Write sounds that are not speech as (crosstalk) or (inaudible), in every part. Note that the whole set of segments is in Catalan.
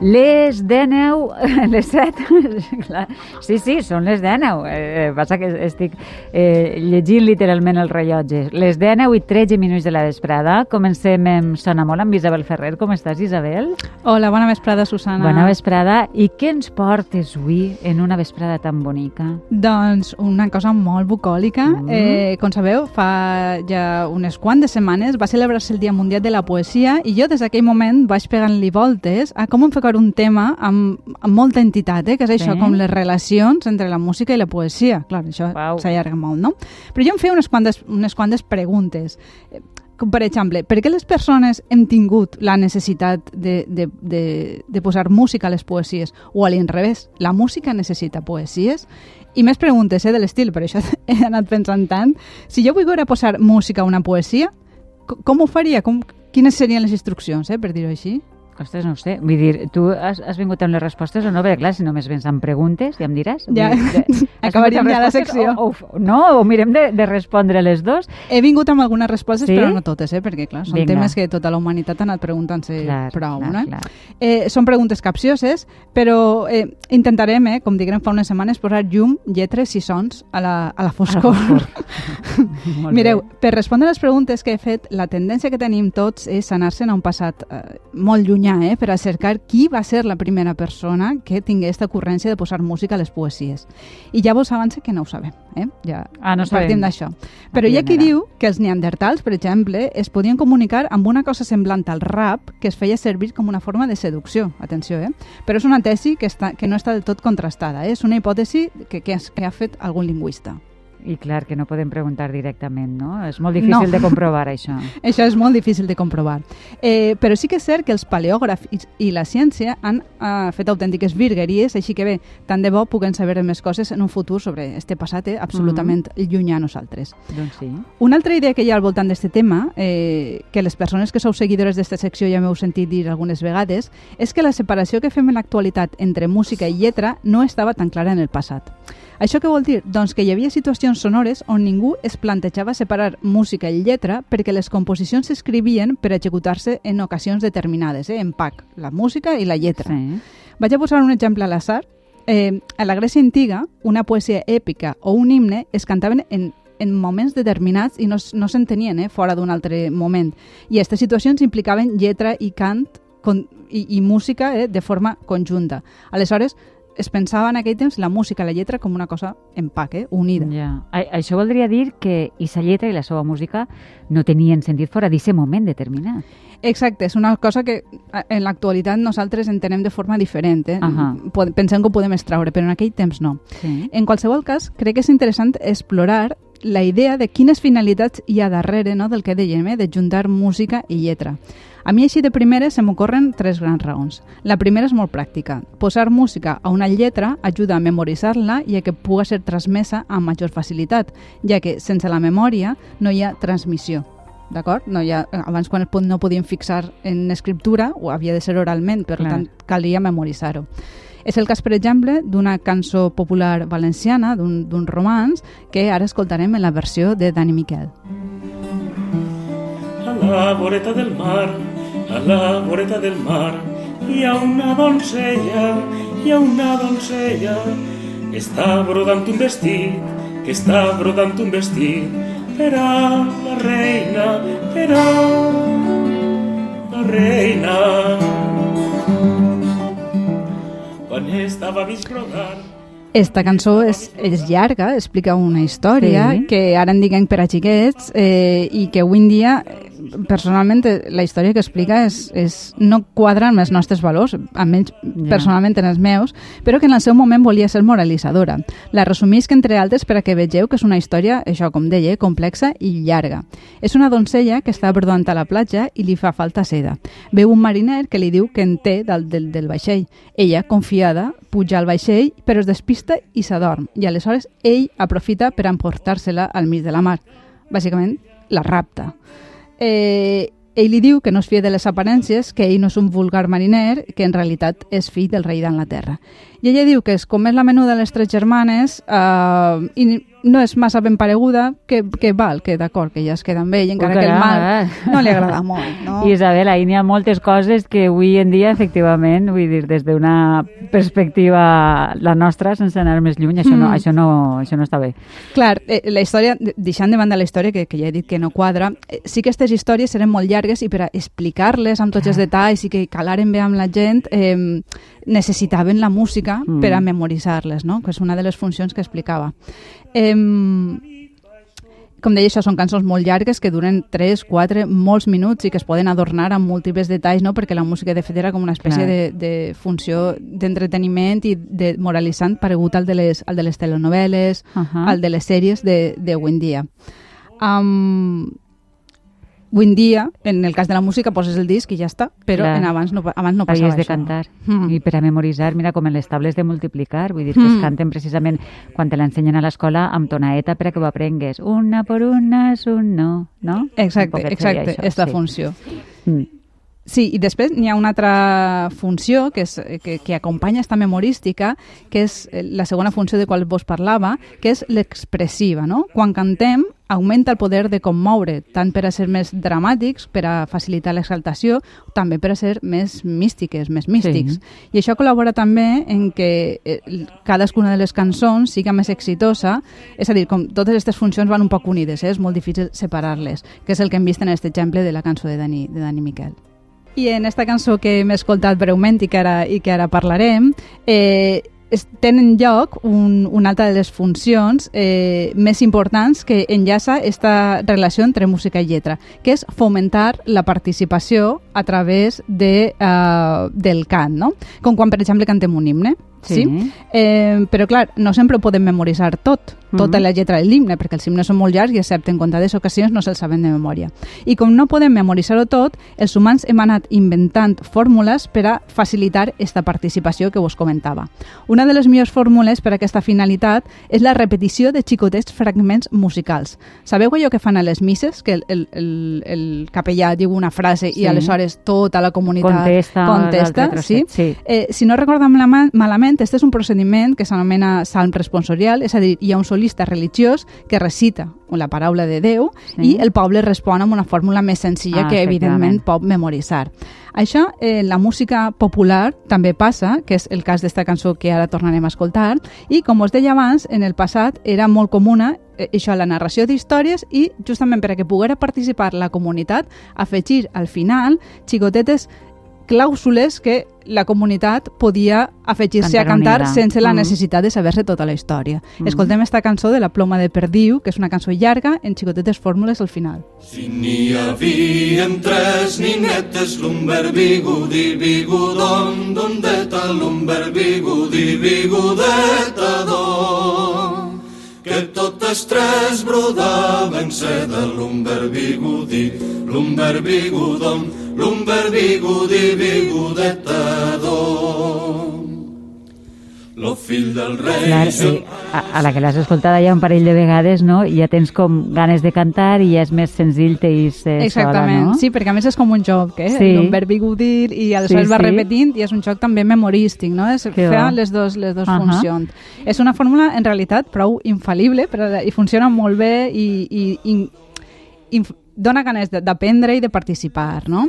Les 19, (laughs) les 7, (laughs) clar. sí, sí, són les 19. Eh, passa que estic eh, llegint literalment el rellotge. Les 19 i 13 minuts de la vesprada. Comencem amb Sona Molt amb Isabel Ferrer. Com estàs, Isabel? Hola, bona vesprada, Susana. Bona vesprada. I què ens portes avui en una vesprada tan bonica? Doncs una cosa molt bucòlica. Mm. Eh, com sabeu, fa ja unes quantes setmanes va celebrar-se el Dia Mundial de la Poesia i jo des d'aquell moment vaig pegant-li voltes a com enfocar un tema amb, amb molta entitat, eh? que és això, sí. com les relacions entre la música i la poesia. Clar, això s'allarga molt, no? Però jo em feia unes quantes, unes quantes preguntes. Com per exemple, per què les persones hem tingut la necessitat de, de, de, de posar música a les poesies? O a l'inrevés, la música necessita poesies? I més preguntes eh, de l'estil, per això (laughs) he anat pensant tant. Si jo volguera posar música a una poesia, com ho faria? Com, quines serien les instruccions, eh, per dir-ho així? Ostres, no sé. Vull dir, tu has, has vingut amb les respostes o no? Perquè, clar, si només vens amb preguntes, ja em diràs. Ja, dir, (laughs) acabaríem ja la secció. O, o, no, o mirem de, de respondre les dos. He vingut amb algunes respostes, sí? però no totes, eh? perquè, clar, són Vinga. temes que tota la humanitat ha anat preguntant-se prou. Clar, no? clar. Eh, són preguntes capcioses, però eh, intentarem, eh, com diguem fa unes setmanes, posar llum, lletres i sons a la, a la foscor. A la foscor. (laughs) Mireu, per respondre a les preguntes que he fet, la tendència que tenim tots és anar-se'n a un passat eh, molt llunyà eh, per a cercar qui va ser la primera persona que tingués aquesta ocurrència de posar música a les poesies. I ja vos avance que no ho sabem. Eh? Ja ah, no partim d'això. Però hi ha qui diu que els neandertals, per exemple, es podien comunicar amb una cosa semblant al rap que es feia servir com una forma de seducció. Atenció, eh? Però és una tesi que, està, que no està del tot contrastada. Eh? És una hipòtesi que, que, que ha fet algun lingüista. I clar, que no podem preguntar directament, no? És molt difícil no. de comprovar això. (laughs) això és molt difícil de comprovar. Eh, però sí que és cert que els paleògrafs i, i la ciència han eh, fet autèntiques virgueries, així que bé, tant de bo puguem saber més coses en un futur sobre este passat eh, absolutament mm -hmm. llunyà a nosaltres. Doncs sí. Una altra idea que hi ha al voltant d'aquest tema, eh, que les persones que sou seguidores d'esta secció ja m'heu sentit dir algunes vegades, és que la separació que fem en l'actualitat entre música i lletra no estava tan clara en el passat. Això què vol dir? Doncs que hi havia situacions sonores on ningú es plantejava separar música i lletra perquè les composicions s'escrivien per executar-se en ocasions determinades, eh? en pack, la música i la lletra. Sí. Vaig a posar un exemple a l'assar. Eh, a la Grècia antiga, una poesia èpica o un himne es cantaven en en moments determinats i no, no s'entenien eh, fora d'un altre moment. I aquestes situacions implicaven lletra i cant con, i, i música eh, de forma conjunta. Aleshores, es pensava en aquell temps la música i la lletra com una cosa en pack, eh? unida. Ja. A això voldria dir que sa lletra i la seva música no tenien sentit fora d'aquest moment determinat. Exacte, és una cosa que en l'actualitat nosaltres entenem de forma diferent. Eh? Uh -huh. Pensem que ho podem extraure, però en aquell temps no. Sí. En qualsevol cas, crec que és interessant explorar la idea de quines finalitats hi ha darrere no, del que dèiem, eh? de juntar música i lletra. A mi així de primeres se m'ocorren tres grans raons. La primera és molt pràctica. Posar música a una lletra ajuda a memoritzar-la i a que pugui ser transmesa amb major facilitat, ja que sense la memòria no hi ha transmissió. D'acord? No hi ha, abans quan no podíem fixar en escriptura, o havia de ser oralment, per Clar. tant calia memoritzar-ho. És el cas, per exemple, d'una cançó popular valenciana, d'un romans, que ara escoltarem en la versió de Dani Miquel. A la voreta del mar, a la voreta del mar, hi ha una doncella, hi ha una doncella, que està brodant un vestit, que està brodant un vestit, per a la reina, per a la reina. Quan estava vist brodar, esta cançó és, és llarga, explica una història sí. que ara en diguem per a xiquets eh, i que avui en dia personalment la història que explica és, és no quadra amb els nostres valors, almenys yeah. personalment en els meus, però que en el seu moment volia ser moralitzadora. La resumisc entre altres per a que vegeu que és una història, això com deia, complexa i llarga. És una doncella que està brodant a la platja i li fa falta seda. Veu un mariner que li diu que en té del, del, del vaixell. Ella, confiada, puja al vaixell, però es despista i s'adorm, i aleshores ell aprofita per emportar-se-la al mig de la mar. Bàsicament, la rapta eh, ell li diu que no es fia de les aparències, que ell no és un vulgar mariner, que en realitat és fill del rei d'Anglaterra. I ella diu que és com és la menuda de les tres germanes, eh, i no és massa ben pareguda, que, que val, que d'acord, que ja es queda amb ell, encara Ui, que el mal eh? no li agrada molt, no? (laughs) Isabel, n'hi ha moltes coses que avui en dia, efectivament, vull dir, des d'una perspectiva la nostra, sense anar més lluny, això, no, Mm. això, no, això no està bé. Clar, eh, la història, deixant de banda la història, que, que ja he dit que no quadra, eh, sí que aquestes històries eren molt llargues i per a explicar-les amb tots els detalls i que calaren bé amb la gent, eh, necessitaven la música Mm. per a memoritzar-les, no? que és una de les funcions que explicava. Eh, com deia, això són cançons molt llargues que duren 3, 4, molts minuts i que es poden adornar amb múltiples detalls, no? perquè la música de fet era com una espècie Clar. de, de funció d'entreteniment i de moralitzant paregut al de les, al de les telenovel·les, Ahà. al de les sèries de, de avui en dia. Um, avui en dia, en el cas de la música, poses el disc i ja està, però Clar. en abans no, abans no passava de això. cantar. Mm. I per a memoritzar, mira, com en les tables de multiplicar, vull dir que es Mm. canten precisament quan te l'ensenyen a l'escola amb tonaeta per a que ho aprengues. Una por una és un no, no? Exacte, exacte, això, és la sí. funció. Mm. Sí, i després n'hi ha una altra funció que, és, que, que acompanya esta memorística, que és eh, la segona funció de qual vos parlava, que és l'expressiva. No? Quan cantem, augmenta el poder de commoure, tant per a ser més dramàtics, per a facilitar l'exaltació, també per a ser més místiques, més místics. Sí. I això col·labora també en que eh, cadascuna de les cançons siga més exitosa, és a dir, com totes aquestes funcions van un poc unides, eh? és molt difícil separar-les, que és el que hem vist en aquest exemple de la cançó de Dani, de Dani Miquel. I en esta cançó que hem escoltat breument i que ara, i que ara parlarem, eh, es, tenen lloc un, una altra de les funcions eh, més importants que enllaça esta relació entre música i lletra, que és fomentar la participació a través de, uh, del cant, no? Com quan, per exemple, cantem un himne. Sí. Sí. Eh, però, clar, no sempre ho podem memoritzar tot, tota Mhm. la lletra de l'himne, perquè els himnes són molt llargs i, excepte en comptades ocasions, no se'ls saben de memòria. I com no podem memoritzar-ho tot, els humans hem anat inventant fórmules per a facilitar aquesta participació que vos comentava. Una de les millors fórmules per a aquesta finalitat és la repetició de xicotets fragments musicals. Sabeu allò que fan a les misses? Que el, el, el, el capellà diu una frase Sí. i aleshores tota la comunitat Contesta contesta sí? sí. Eh, si no recordo malament, malament, este és un procediment que s'anomena salm responsorial, és a dir, hi ha un solista religiós que recita la paraula de Déu Sí. i el poble respon amb una fórmula més senzilla Ah, que evidentment pot memoritzar. Això, eh, la música popular també passa, que és el cas d'esta cançó que ara tornarem a escoltar, i com us deia abans, en el passat era molt comuna eh, això, la narració d'històries i justament per a que poguera participar la comunitat, afegir al final xicotetes clàusules que la comunitat podia afegir-se a Cantar sense la Mm. necessitat de saber-se tota la història. Mm. Escoltem esta cançó de La ploma de Perdiu, que és una cançó llarga en xicotetes fórmules al final. Si n'hi havia tres ninetes, l'umber bigudi, bigudon, dondeta, l'umber bigudi, bigudeta, don. Que totes tres brodaven seda, l'umber bigudi, l'umber bigudon, l'umber bigudi, bigudeta, don. Lo fill del rei... Clar, eh, a, a la que l'has escoltada ja un parell de vegades, no? I ja tens com ganes de cantar i ja és més senzill teir-se Exactament, sola, no? sí, perquè a més és com un joc, eh? Sí. Un verb bigudir i aleshores Sí, va sí. repetint i és un joc també memorístic, no? És Que fer bo. les dos, les dos Ahà. funcions. És una fórmula, en realitat, prou infal·lible però, i funciona molt bé i, i, i, i dona ganes d'aprendre i de participar, no?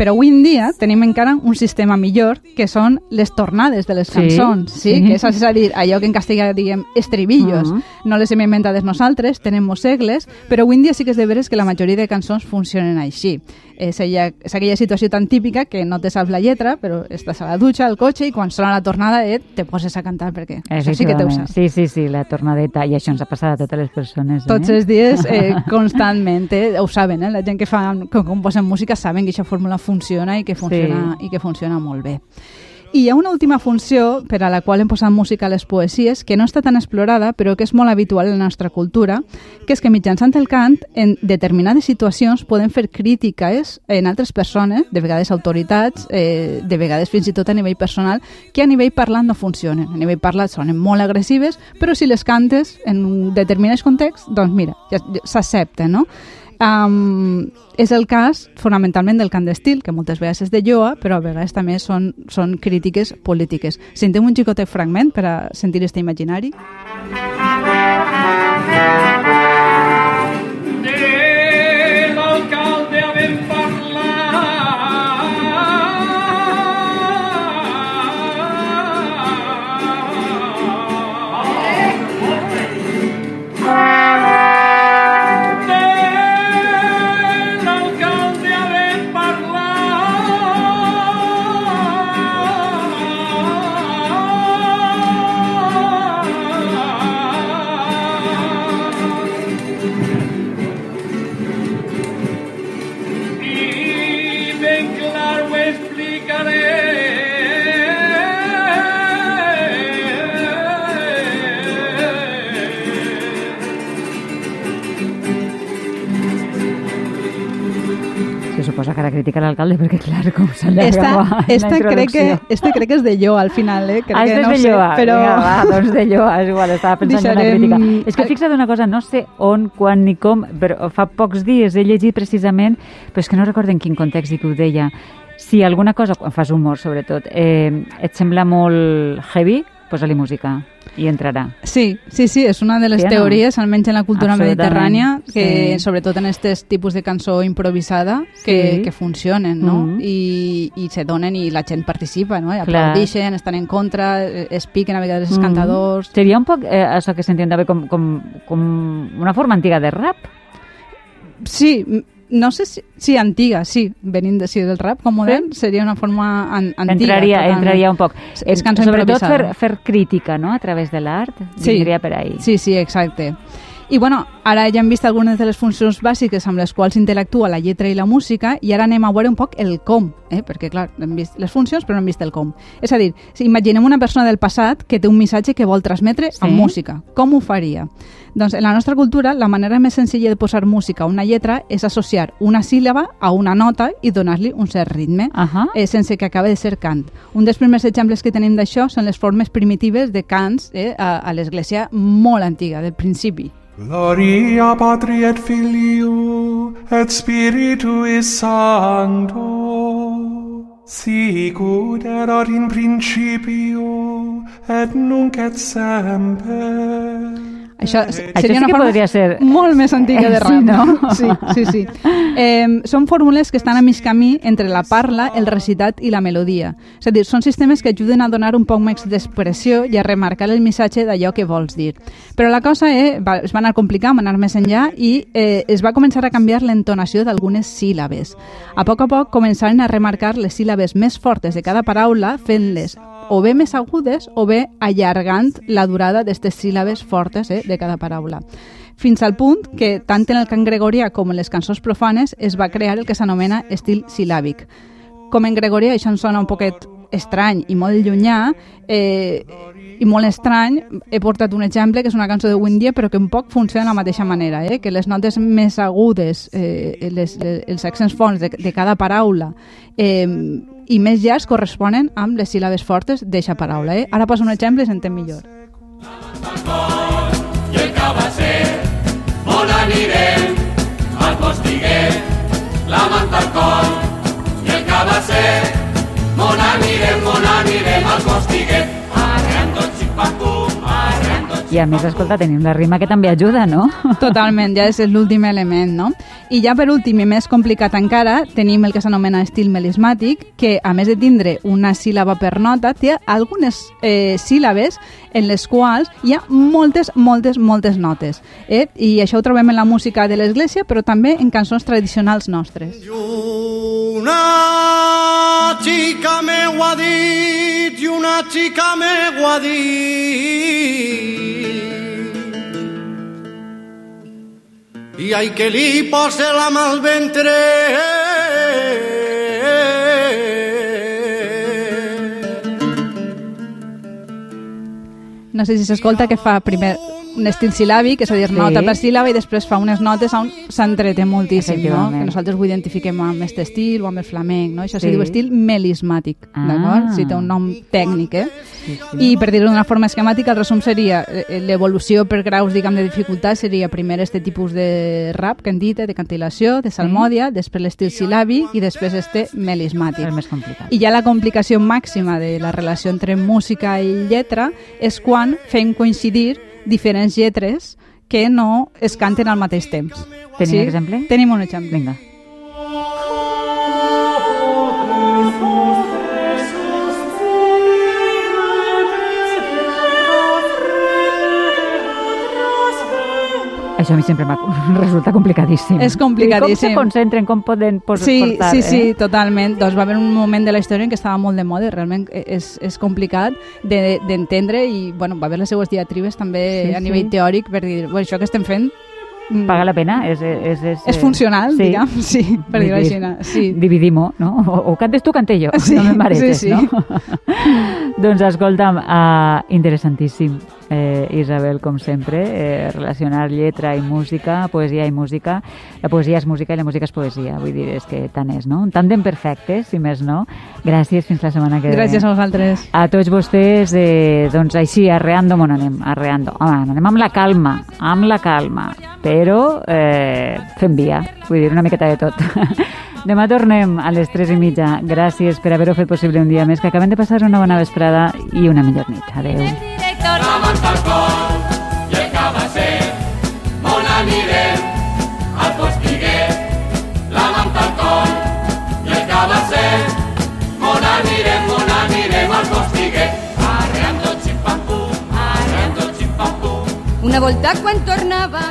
Però avui en dia tenim encara un sistema millor que són les tornades de les Sí, cançons, sí? sí. Que és, és a dir, allò que en castellà diguem estribillos. Mhm. No les hem inventades nosaltres, tenem segles, però avui en dia sí que és de veres que la majoria de cançons funcionen així. És, ella, és aquella situació tan típica que no te saps la lletra, però estàs a la dutxa, al cotxe, i quan sona la tornada eh, te poses a cantar perquè això sí que te ho saps. Sí, sí, sí, la tornadeta. I això ens ha passat a totes les persones. Tots eh? els dies, eh, (laughs) constantment, eh? ho saben, eh? la gent que, fa, que composen música saben que aquesta fórmula funciona i que funciona, i que funciona molt bé. I hi ha una última funció per a la qual hem posat música a les poesies que no està tan explorada però que és molt habitual en la nostra cultura, que és que mitjançant el cant en determinades situacions podem fer crítiques en altres persones, de vegades autoritats, eh, de vegades fins i tot a nivell personal, que a nivell parlat no funcionen. A nivell parlat sonen molt agressives, però si les cantes en un determinat context, doncs mira, ja, ja s'accepten, no? Um, és el cas fonamentalment del cant d'estil, que moltes vegades és de lloa, però a vegades també són, són crítiques polítiques. Sentem un xicotet fragment per a sentir este imaginari? Música De suposa que ara critica l'alcalde perquè, clar, com s'allarga Esta, la esta, crec que, este crec que és de Lloa al final, eh? Crec ah, que no és de sé, Lloa. però... Vinga, va, doncs de Lloa, és igual, estava pensant en Deixarem- una crítica. És que fixa't una cosa, no sé on, quan ni com, però fa pocs dies he llegit precisament, però és que no recordo en quin context i que ho deia. Si alguna cosa, quan fas humor sobretot, eh, et sembla molt heavy, posa-li música i entrarà. Sí, sí, sí, és una de les Sí no? teories, almenys en la cultura mediterrània, que sí. sobretot en aquest tipus de cançó improvisada, que, Sí. que funcionen, no? Mhm. I, I se donen i la gent participa, no? I aplaudixen, estan en contra, eh, es piquen a vegades els Mhm. cantadors... Seria un poc eh, això que s'entén també com, com, com una forma antiga de rap. Sí, no sé si, sí, antiga, sí, venint de, sí, del rap com modern, seria una forma an, antiga. entraria, totalment. entraria un poc. És cançó Sobretot improvisada. fer, fer crítica no? a través de l'art, Sí. vindria per ahí. Sí, sí, exacte. I bueno, ara ja hem vist algunes de les funcions bàsiques amb les quals interactua la lletra i la música i ara anem a veure un poc el com, eh? perquè clar, hem vist les funcions però no hem vist el com. És a dir, si imaginem una persona del passat que té un missatge que vol transmetre Sí. amb música. Com ho faria? Doncs en la nostra cultura la manera més senzilla de posar música a una lletra és associar una síl·laba a una nota i donar-li un cert ritme Ahà. eh, sense que acabe de ser cant. Un dels primers exemples que tenim d'això són les formes primitives de cants eh, a, a l'església molt antiga, del principi. Gloria Patri et Filio et Spiritui Sancto sic ut erat in principio et nunc et semper. Això Això seria sí una que forma podria ser- molt més antiga de Sí, rap, no? no? (laughs) Sí, sí, sí. Eh, són fórmules que estan a mig camí entre la parla, el recitat i la melodia. És a dir, són sistemes que ajuden a donar un poc més d'expressió i a remarcar el missatge d'allò que vols dir. Però la cosa eh, va, es va anar complicant, va anar més enllà i eh, es va començar a canviar l'entonació d'algunes síl·labes. A poc a poc començaren a remarcar les síl·labes més fortes de cada paraula fent-les o bé més agudes o bé allargant la durada d'aquestes síl·labes fortes eh, de cada paraula. Fins al punt que tant en el cant gregorià com en les cançons profanes es va crear el que s'anomena estil silàbic. Com en gregorià això ens sona un poquet estrany i molt llunyà, eh, i molt estrany, he portat un exemple que és una cançó de Windia però que un poc funciona de la mateixa manera, eh? que les notes més agudes, eh, les, les, els accents fonts de, de cada paraula eh, i més llargs corresponen amb les síl·labes fortes d'eixa paraula. Eh? Ara poso un exemple i s'entén millor. i el cabasser, on anirem? Al postiguet, la manta al coll, i el cabasser, on anirem, on anirem? Al postiguet, I a més, escolta, tenim la rima que també ajuda, no? Totalment, ja és l'últim element, no? I ja per últim i més complicat encara, tenim el que s'anomena estil melismàtic, que a més de tindre una síl·laba per nota, té algunes eh, síl·labes en les quals hi ha moltes, moltes, moltes notes. Eh? I això ho trobem en la música de l'església, però també en cançons tradicionals nostres. Una xica m'ho ha dit i una xica m'ho ha dit. I ai que li posa la mà al ventre. No sé si s'escolta que fa primer un estil silàbic, és a dir, Sí. nota per síl·laba, i després fa unes notes on s'entreté moltíssim, no? Que nosaltres ho identifiquem amb aquest estil o amb el flamenc, no? això Sí. se diu estil melismàtic, Ah. d'acord? Sí, té un nom tècnic, eh? Sí, sí. I per dir-ho d'una forma esquemàtica, el resum seria eh, l'evolució per graus, diguem, de dificultat seria primer este tipus de rap que hem dit, eh, de cantilació, de salmòdia, després l'estil silàbic i després este melismàtic. El més complicat. I ja la complicació màxima de la relació entre música i lletra és quan fem coincidir diferents lletres que no es canten al mateix temps. Tenim exemple? Tenim un exemple. Vinga. Això a mi sempre (laughs) resulta complicadíssim. És complicadíssim. I com se concentren, com poden pos Sí, portar, sí, sí, eh? totalment. Doncs va haver un moment de la història en què estava molt de moda i realment és, és complicat de- d'entendre i bueno, va haver les seues diatribes també Sí, a nivell sí. teòric per dir, bueno, això que estem fent mm, Paga la pena? És, és, és, és funcional, sí. diguem, (laughs) sí, per dir-ho així. no? Sí. Dividim-ho, no? O, o cantes tu, cante jo. Sí, no me maretes, sí, sí. no? (laughs) doncs escolta'm, uh, interessantíssim, eh, Isabel, com sempre, eh, relacionar lletra i música, poesia i música. La poesia és música i la música és poesia, vull dir, és que tant és, no? Un tàndem perfecte, si més no. Gràcies, fins la setmana que ve. Gràcies a vosaltres. A tots vostès, eh, doncs així, arreando on anem, arreando. Home, anem amb la calma, amb la calma, però eh, fent via, vull dir, una miqueta de tot. (laughs) Demà tornem a les 3 i mitja. Gràcies per haver-ho fet possible un dia més, que acabem de passar una bona vesprada i una millor nit. Adéu. la manta al coll i el cabasser. On anirem? Al postiguet. La manta al coll i el cabasser. On anirem, on anirem al postiguet. Arreando ximpam-pum, arreando ximpam-pum. Una volta quan tornava